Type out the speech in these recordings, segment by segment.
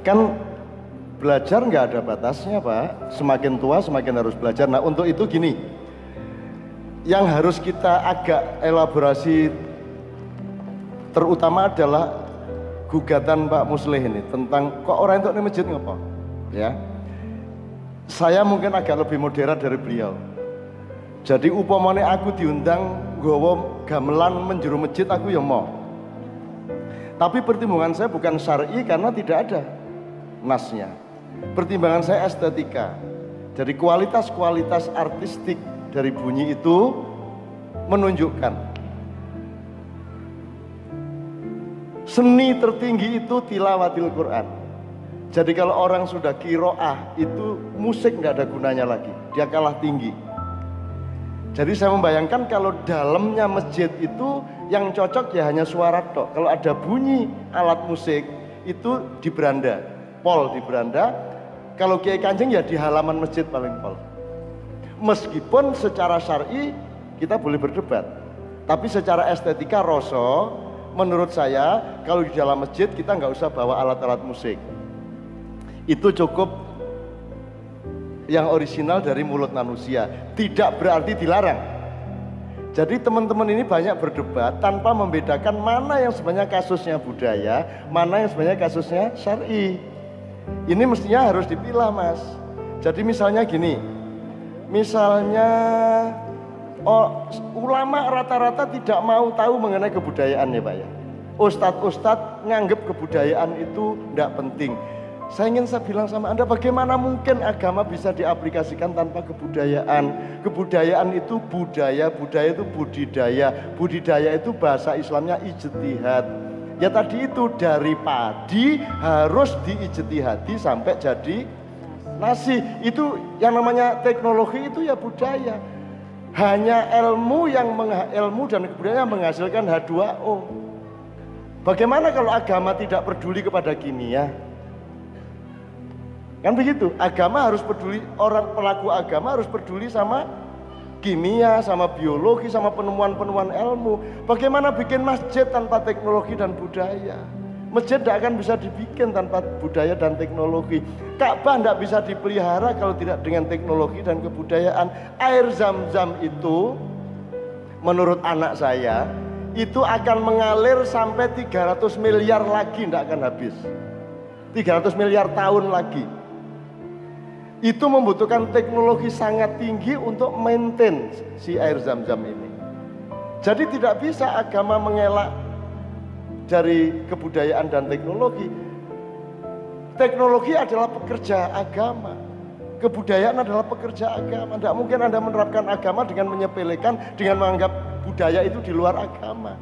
Kan belajar nggak ada batasnya Pak. Semakin tua semakin harus belajar. Nah untuk itu gini, yang harus kita agak elaborasi terutama adalah gugatan Pak Musleh ini tentang kok orang itu ini masjid ngapa ya. Saya mungkin agak lebih moderat dari beliau. Jadi upamane aku diundang gowo gamelan menjuru masjid aku ya mau. Tapi pertimbangan saya bukan syar'i karena tidak ada nasnya pertimbangan saya estetika jadi kualitas-kualitas artistik dari bunyi itu menunjukkan Seni tertinggi itu tilawatil Quran. Jadi kalau orang sudah kiroah itu musik nggak ada gunanya lagi. Dia kalah tinggi. Jadi saya membayangkan kalau dalamnya masjid itu yang cocok ya hanya suara tok. Kalau ada bunyi alat musik itu di beranda, pol di beranda. Kalau kiai kanjeng ya di halaman masjid paling pol. Meskipun secara syar'i kita boleh berdebat, tapi secara estetika rosok menurut saya kalau di dalam masjid kita nggak usah bawa alat-alat musik. Itu cukup yang original dari mulut manusia. Tidak berarti dilarang. Jadi teman-teman ini banyak berdebat tanpa membedakan mana yang sebenarnya kasusnya budaya, mana yang sebenarnya kasusnya syari. Ini mestinya harus dipilah mas. Jadi misalnya gini, misalnya Oh, ulama rata-rata tidak mau tahu mengenai kebudayaan ya Pak ya. Ustadz-ustadz nganggep kebudayaan itu tidak penting. Saya ingin saya bilang sama Anda bagaimana mungkin agama bisa diaplikasikan tanpa kebudayaan. Kebudayaan itu budaya, budaya itu budidaya. Budidaya itu bahasa Islamnya ijtihad. Ya tadi itu dari padi harus diijtihadi sampai jadi nasi. Itu yang namanya teknologi itu ya budaya hanya ilmu yang ilmu dan kebudayaan menghasilkan H2O. Bagaimana kalau agama tidak peduli kepada kimia? Kan begitu, agama harus peduli, orang pelaku agama harus peduli sama kimia, sama biologi, sama penemuan-penemuan ilmu. Bagaimana bikin masjid tanpa teknologi dan budaya? Masjid tidak akan bisa dibikin tanpa budaya dan teknologi. Ka'bah tidak bisa dipelihara kalau tidak dengan teknologi dan kebudayaan. Air zam-zam itu menurut anak saya itu akan mengalir sampai 300 miliar lagi tidak akan habis. 300 miliar tahun lagi. Itu membutuhkan teknologi sangat tinggi untuk maintain si air zam-zam ini. Jadi tidak bisa agama mengelak dari kebudayaan dan teknologi. Teknologi adalah pekerja agama. Kebudayaan adalah pekerja agama. Tidak mungkin Anda menerapkan agama dengan menyepelekan, dengan menganggap budaya itu di luar agama.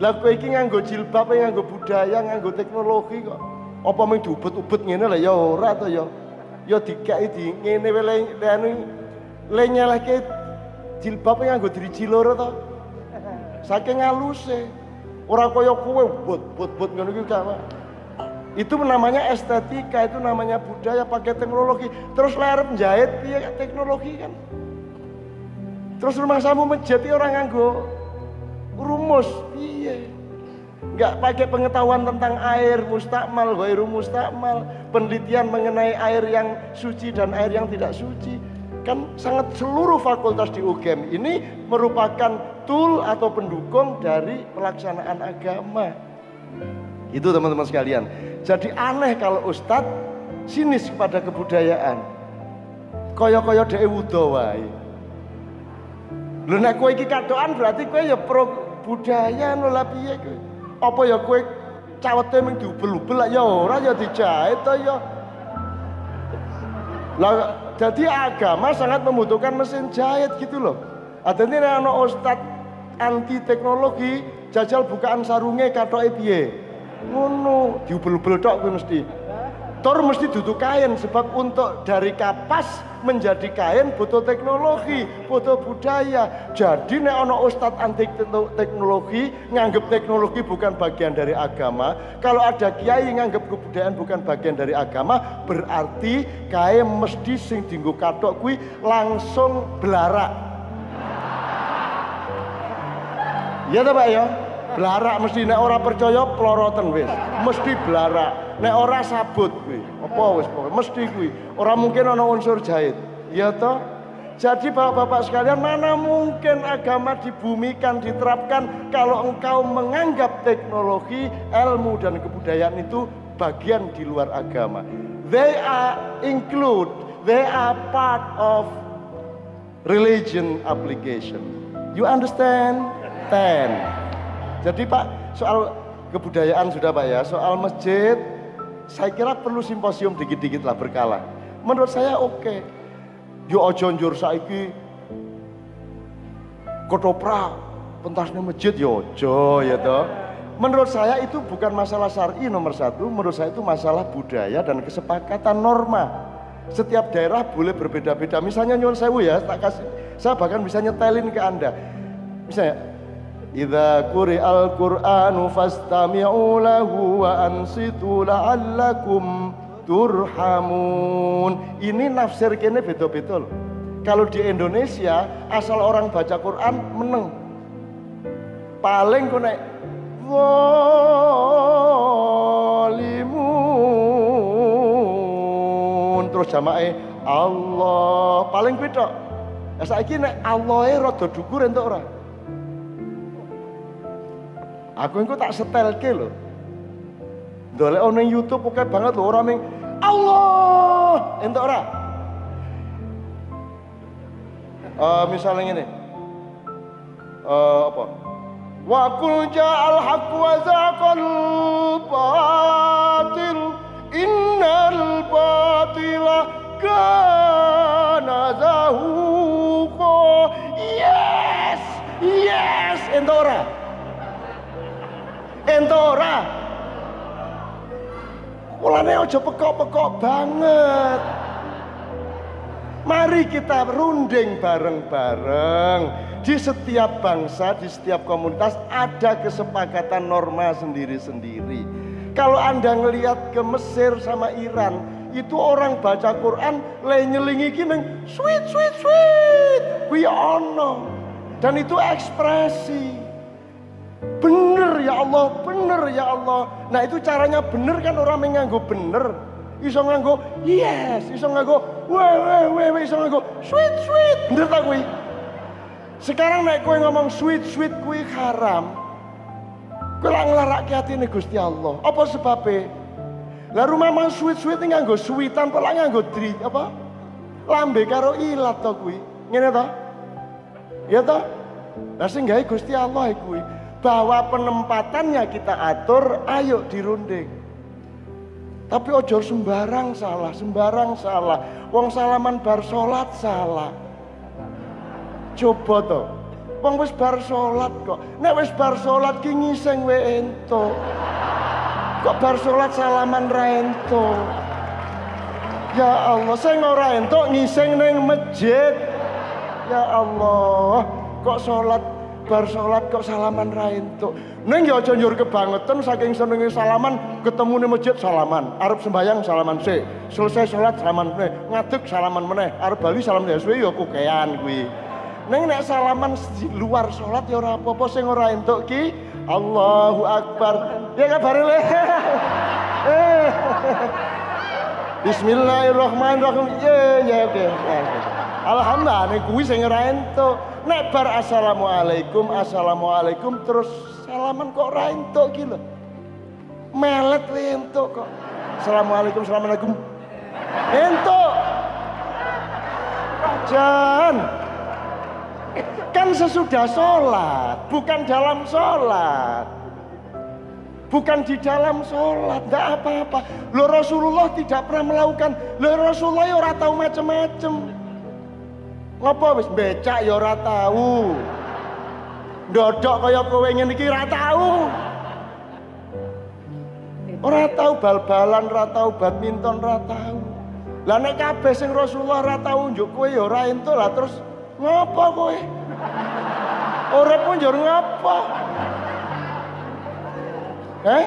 Lah iki nganggo jilbab, nganggo budaya, nganggo teknologi kok. Apa mung diubet-ubet ngene lah ya ora to ya. Ya dikai di ngene wae le anu le nyelehke jilbab nganggo driji loro to. Saking haluse. Orang kaya buat buat ngono iki Itu namanya estetika, itu namanya budaya pakai teknologi. Terus layar menjahit iya teknologi kan. Terus rumah samu menjadi orang nganggo rumus, iya. Enggak pakai pengetahuan tentang air mustakmal, ghairu mustakmal, penelitian mengenai air yang suci dan air yang tidak suci. Kan sangat seluruh fakultas di UGM ini merupakan tool atau pendukung dari pelaksanaan agama. Itu teman-teman sekalian. Jadi aneh kalau ustadz sinis kepada kebudayaan. Koyo-koyo dhewe wudo wae. Lho nek kowe iki berarti kowe ya pro budaya no lah piye kowe. Apa ya kowe cawete mung diubel-ubel ya ora ya dijahit to ya. Lah jadi agama sangat membutuhkan mesin jahit gitu loh. Adanya ana ustad anti teknologi jajal bukaan sarunge katoke piye. Ngono, diubel-ubel tok kuwi mesti. Tor mesti duduk kain sebab untuk dari kapas menjadi kain butuh teknologi, butuh budaya. Jadi nek ustad anti teknologi nganggep teknologi bukan bagian dari agama, kalau ada kiai nganggep kebudayaan bukan bagian dari agama, berarti kain mesti sing dinggo katok kuwi langsung belarak. Ya ta Pak ya? Blarak mesti nek ora percaya ploroten wis. Mesti blarak. Nek ora sabut kuwi. Apa wis mesti kuwi. Ora mungkin ana unsur jahit. Ya toh? Jadi bapak-bapak sekalian mana mungkin agama dibumikan, diterapkan kalau engkau menganggap teknologi, ilmu dan kebudayaan itu bagian di luar agama. They are include, they are part of religion application. You understand? Ten. Jadi Pak, soal kebudayaan sudah Pak ya, soal masjid, saya kira perlu simposium dikit-dikit lah berkala. Menurut saya oke. Okay Yo aja njur saiki ketoprak pentasnya masjid yo aja ya toh. Menurut saya itu bukan masalah syar'i nomor satu, menurut saya itu masalah budaya dan kesepakatan norma. Setiap daerah boleh berbeda-beda. Misalnya nyuwun sewu ya, tak kasih, saya bahkan bisa nyetelin ke anda. Misalnya, Idza quri'al Qur'anu fastami'u lahu wa ansitu la'allakum turhamun. Ini nafsir kene loh. Kalau di Indonesia asal orang baca Quran meneng. Paling ku nek walimun terus jamae Allah paling tok. Ya saiki nek Allahe rada dhuwur entuk ora? Aku engko tak setelke lho. Dolek ono YouTube oke banget lho ora ning Allah. Entuk ora? Uh, misalnya ini uh, apa? Wa kul ja'al haqq wa zaqal batil. Innal batila kana zahuqa. Yes! Yes! Entuk ora entuk ora Mulane aja pekok-pekok banget. Mari kita runding bareng-bareng. Di setiap bangsa, di setiap komunitas ada kesepakatan norma sendiri-sendiri. Kalau Anda ngelihat ke Mesir sama Iran, itu orang baca Quran le nyelingi gini sweet sweet sweet we ono dan itu ekspresi Bener ya Allah, bener ya Allah. Nah itu caranya bener kan orang menganggo bener. Iso nganggo yes, iso nganggo weh weh iso nganggo sweet sweet. Bener tak kui? Sekarang naik kue ngomong sweet sweet kui haram. Kue lah ngelarak nih Gusti Allah. Apa sebabnya? Lah rumah mang sweet sweet ini nganggo sweetan, lah nganggo dri apa? Lambe karo ilat to kui. Ngene to? Ya to? Lah Gusti Allah kuwi bahwa penempatannya kita atur, ayo dirunding. Tapi ojo sembarang salah, sembarang salah. Wong salaman bar sholat salah. Coba to. Wong wis bar sholat kok. Nek wis bar sholat ki ngiseng we ento. Kok bar sholat salaman ra ento. Ya Allah, saya ora ento ngiseng neng masjid. Ya Allah, kok sholat bar sholat kok salaman ra entuk. Ning ya aja njur kebangetan saking senenge salaman, ketemu ning masjid salaman, arep sembayang salaman sik. Selesai sholat salaman meneh, ngadeg salaman meneh, arep bali salam ya suwe ya kukean kuwi. Ning nek salaman di luar sholat ya ora apa-apa sing ora entuk ki Allahu Akbar. Ya kabare le. Bismillahirrahmanirrahim. Ya ya oke. Alhamdulillah nek kuwi sing ora entuk. Nek bar assalamualaikum, assalamualaikum terus salaman kok ora entuk ki lho. Melet kok. Assalamualaikum, assalamualaikum. Entuk. Jan. Kan sesudah sholat, bukan dalam sholat. Bukan di dalam sholat, enggak apa-apa. Lo Rasulullah tidak pernah melakukan. Lo Rasulullah ya ora tahu macam-macam. Ngopo wis becak ya ora tahu. Ndodok kaya kowe ngene iki ora tahu. Ora tahu bal-balan, ora tahu badminton, ora tahu. Lah nek kabeh sing Rasulullah ora tahu njuk kowe ya ora entuk lah terus ngopo kowe? Ora pun njur ngopo? Eh?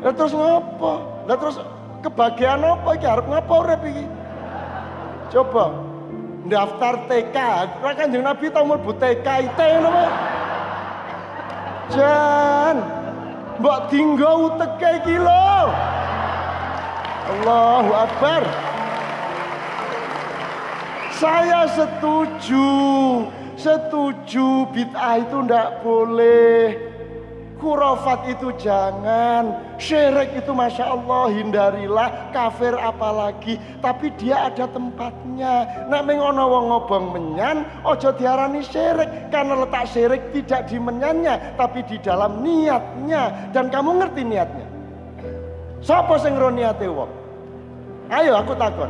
Lah terus ngopo? Lah terus kebahagiaan apa iki arep ngopo urip iki? Coba daftar TK. Ora Kanjeng Nabi tau mlebu TK IT ngono Jan, mbok tinggal uteke iki Allahu Akbar. Saya setuju, setuju bid'ah itu ndak boleh. Kurofat itu jangan, syirik itu masya Allah hindarilah, kafir apalagi. Tapi dia ada tempatnya. Nek mengono wong ngobong menyan, ojo diarani syirik karena letak syirik tidak di menyannya, tapi di dalam niatnya. Dan kamu ngerti niatnya. Sopo sing niate wong? Ayo aku takon.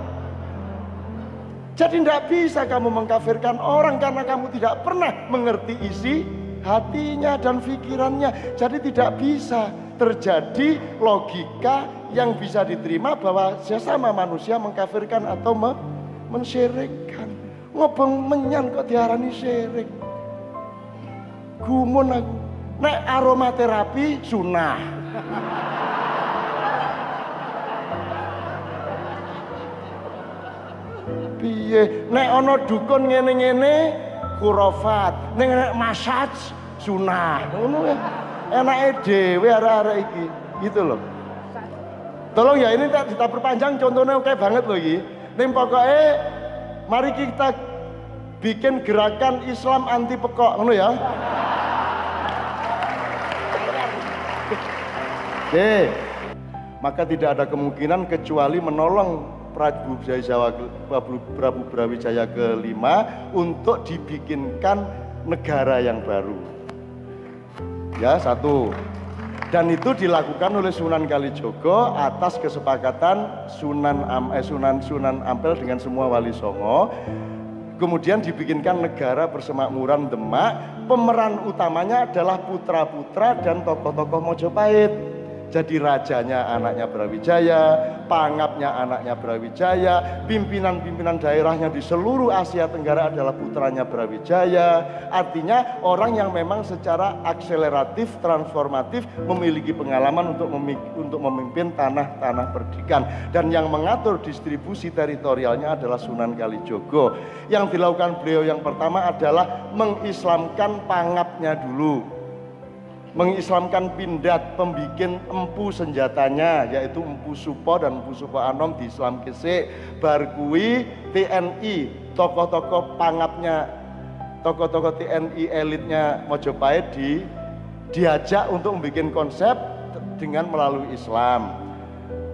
Jadi tidak bisa kamu mengkafirkan orang karena kamu tidak pernah mengerti isi hatinya dan pikirannya. Jadi tidak bisa terjadi logika yang bisa diterima bahwa sesama manusia mengkafirkan atau me mensyirikkan. Ngobong menyan kok diarani syirik. Gumun aku. Nek aromaterapi sunnah. Piye? Nek ana dukun ngene-ngene kurofat ning nek massage sunah. Ngono ya. Enake dhewe arek-arek iki. Gitu loh. Tolong ya ini tak kita perpanjang contohnya oke banget loh iki. Ning pokoke mari kita bikin gerakan Islam anti pekok ngono ya. Oke, maka tidak ada kemungkinan kecuali menolong Prabu Brawijaya Prabu, Prabu Brawijaya kelima untuk dibikinkan negara yang baru. Ya satu. Dan itu dilakukan oleh Sunan Kalijogo atas kesepakatan Sunan Am, eh, Sunan Sunan Ampel dengan semua wali songo. Kemudian dibikinkan negara persemakmuran Demak. Pemeran utamanya adalah putra-putra dan tokoh-tokoh Mojopahit jadi rajanya anaknya Brawijaya, pangapnya anaknya Brawijaya, pimpinan-pimpinan daerahnya di seluruh Asia Tenggara adalah putranya Brawijaya. Artinya orang yang memang secara akseleratif, transformatif memiliki pengalaman untuk untuk memimpin tanah-tanah perdikan dan yang mengatur distribusi teritorialnya adalah Sunan Kalijogo. Yang dilakukan beliau yang pertama adalah mengislamkan pangapnya dulu mengislamkan pindat pembikin empu senjatanya yaitu empu supo dan empu supo anom di Islam kese barkui TNI tokoh-tokoh pangapnya tokoh-tokoh TNI elitnya Mojopahit di diajak untuk membuat konsep dengan melalui Islam.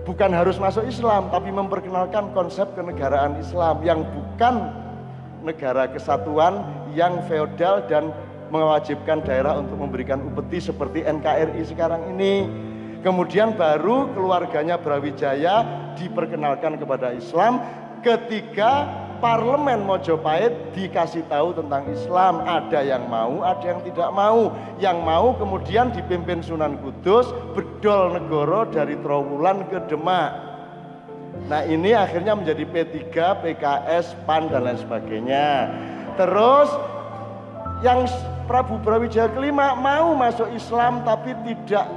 Bukan harus masuk Islam tapi memperkenalkan konsep kenegaraan Islam yang bukan negara kesatuan yang feodal dan mewajibkan daerah untuk memberikan upeti seperti NKRI sekarang ini. Kemudian baru keluarganya Brawijaya diperkenalkan kepada Islam ketika parlemen Mojopahit dikasih tahu tentang Islam. Ada yang mau, ada yang tidak mau. Yang mau kemudian dipimpin Sunan Kudus, Bedol Negoro dari Trowulan ke Demak. Nah ini akhirnya menjadi P3, PKS, PAN dan lain sebagainya. Terus yang Prabu Brawijaya kelima mau masuk Islam tapi tidak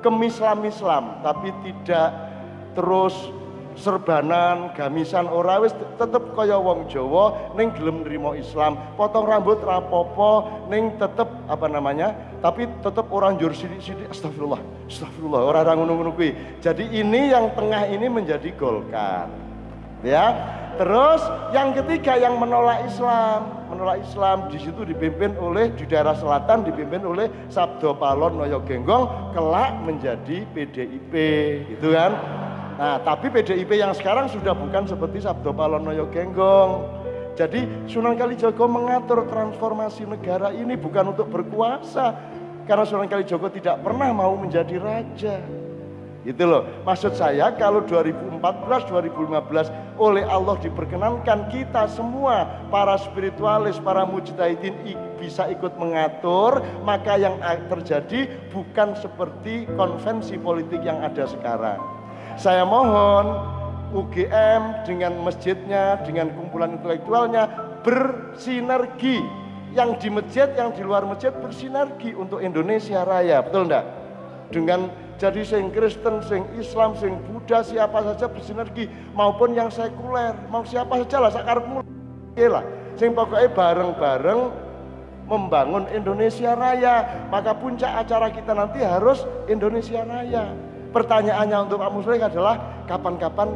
kemislam-islam, tapi tidak terus serbanan, gamisan ora wis tetep kaya wong Jawa ning gelem nrimo Islam. Potong rambut rapopo ning tetep apa namanya? Tapi tetep orang sithik-sithik astagfirullah. Astagfirullah, ora ngono-ngono kuwi. Jadi ini yang tengah ini menjadi Golkar. Ya. Terus yang ketiga yang menolak Islam, menolak Islam di situ dipimpin oleh di daerah selatan dipimpin oleh Sabdo Palon Noyo Genggong kelak menjadi PDIP, gitu kan? Nah, tapi PDIP yang sekarang sudah bukan seperti Sabdo Palon Noyo Genggong. Jadi Sunan Kalijogo mengatur transformasi negara ini bukan untuk berkuasa, karena Sunan Kalijogo tidak pernah mau menjadi raja. Gitu loh. Maksud saya kalau 2014, 2015 oleh Allah diperkenankan kita semua para spiritualis, para mujtahidin bisa ikut mengatur, maka yang terjadi bukan seperti konvensi politik yang ada sekarang. Saya mohon UGM dengan masjidnya, dengan kumpulan intelektualnya bersinergi. Yang di masjid, yang di luar masjid bersinergi untuk Indonesia Raya, betul enggak? Dengan jadi sing Kristen, sing Islam, sing Buddha, siapa saja bersinergi maupun yang sekuler, mau siapa saja lah sakarepmu lah. Sing pokoknya bareng-bareng membangun Indonesia Raya. Maka puncak acara kita nanti harus Indonesia Raya. Pertanyaannya untuk Pak Muslim adalah kapan-kapan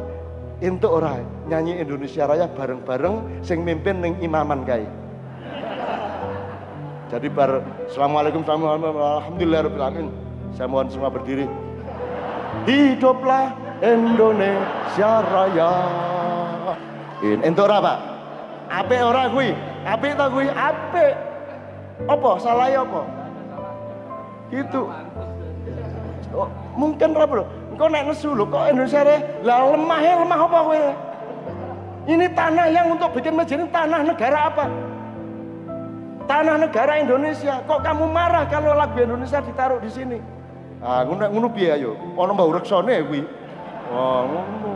untuk orang nyanyi Indonesia Raya bareng-bareng sing mimpin ning imaman kai. Jadi bar Assalamualaikum Alhamdulillah Rabbil Saya mohon semua berdiri. Hiduplah Indonesia Raya. In entuk ora, Pak? Apik ora kuwi? Apik ta kuwi? Apik. Apa salah ya apa? Gitu. Oh, mungkin ra, Bro. Engko nek nesu lho kok Indonesia Raya. Lah lemah ya lemah apa kowe? Ini tanah yang untuk bikin masjid ini tanah negara apa? Tanah negara Indonesia. Kok kamu marah kalau lagu Indonesia ditaruh di sini? Ah, ngono ngono piye ayo? Ana mbau reksone kuwi. Oh, ngono.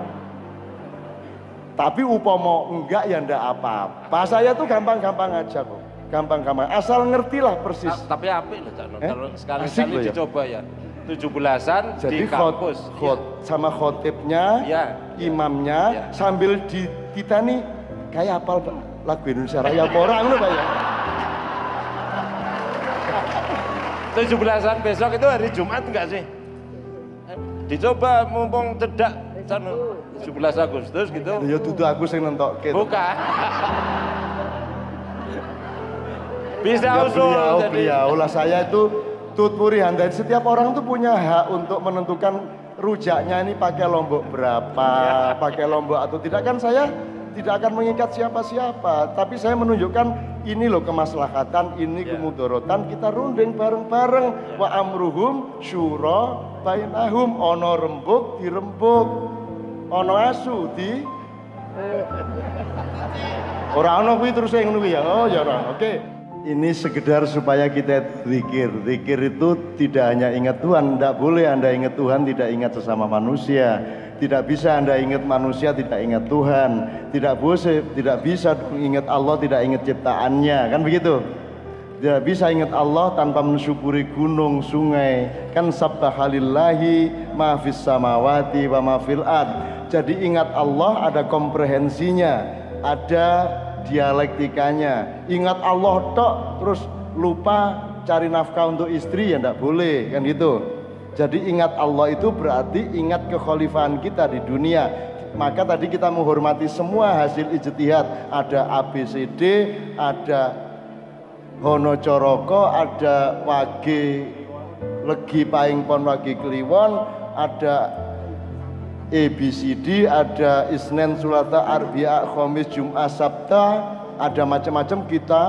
Tapi upama enggak ya ndak apa-apa. Saya tuh gampang-gampang aja kok. Gampang-gampang. Asal ngertilah persis. Ah, tapi apik loh Cak. Eh? Kalau sekali-kali ya. dicoba ya. 17-an Jadi di khot, kampus. khot sama khotibnya, Iya. imamnya Iya. sambil dititani kayak apal Pak, lagu Indonesia Raya apa ora ngono Pak ya. 17-an besok itu hari Jumat enggak sih? Dicoba mumpung cedak Cak Nur. 17 Agustus gitu. Ya dudu aku sing nentokke. Bukan. Bisa Ya, usul beliau, jadi. beliau lah saya itu tutpuri handai. Setiap orang tuh punya hak untuk menentukan rujaknya ini pakai lombok berapa, pakai lombok atau tidak kan saya tidak akan mengikat siapa-siapa, tapi saya menunjukkan ini loh kemaslahatan, ini Ya. kemudorotan, kita runding bareng-bareng. Wa amruhum syura bainahum ono rembuk dirembuk, ono asu di Orang ono kuwi terus yang ngono ya. Oh ya ora. Oke. Ini sekedar supaya kita zikir. Zikir itu tidak hanya ingat Tuhan, tidak boleh Anda ingat Tuhan tidak ingat sesama manusia. Tidak bisa Anda ingat manusia tidak ingat Tuhan. Tidak boleh, tidak bisa ingat Allah tidak ingat ciptaannya, kan begitu? Tidak bisa ingat Allah tanpa mensyukuri gunung, sungai. Kan sabbahalillahi ma fis samawati wa ma fil ad. Jadi ingat Allah ada komprehensinya, ada dialektikanya. Ingat Allah tok terus lupa cari nafkah untuk istri ya enggak boleh kan gitu. Jadi ingat Allah itu berarti ingat kekhalifahan kita di dunia. Maka tadi kita menghormati semua hasil ijtihad. Ada ABCD, ada Hono Coroko, ada Wage Legi Paing Pon Wage Kliwon, ada ABCD, ada Isnen Sulata Arbia Khomis Jumat Sabta, ada macam-macam kita.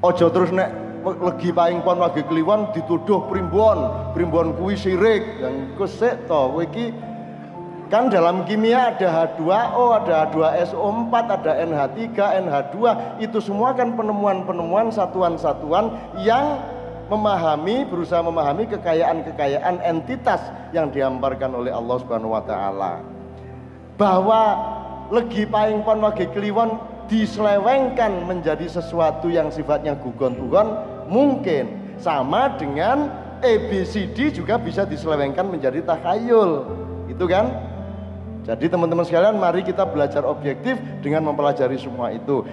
Ojo terus nek legi paing pon wage kliwon dituduh primbon, primbon kuwi sirik. Dan kusik to kowe iki kan dalam kimia ada H2O, ada H2SO4, ada NH3, NH2, itu semua kan penemuan-penemuan satuan-satuan yang memahami, berusaha memahami kekayaan-kekayaan entitas yang dihamparkan oleh Allah Subhanahu wa taala. Bahwa legi paing pon wage kliwon diselewengkan menjadi sesuatu yang sifatnya gugon-gugon mungkin sama dengan ABCD juga bisa diselewengkan menjadi takhayul. Itu kan? Jadi teman-teman sekalian mari kita belajar objektif dengan mempelajari semua itu.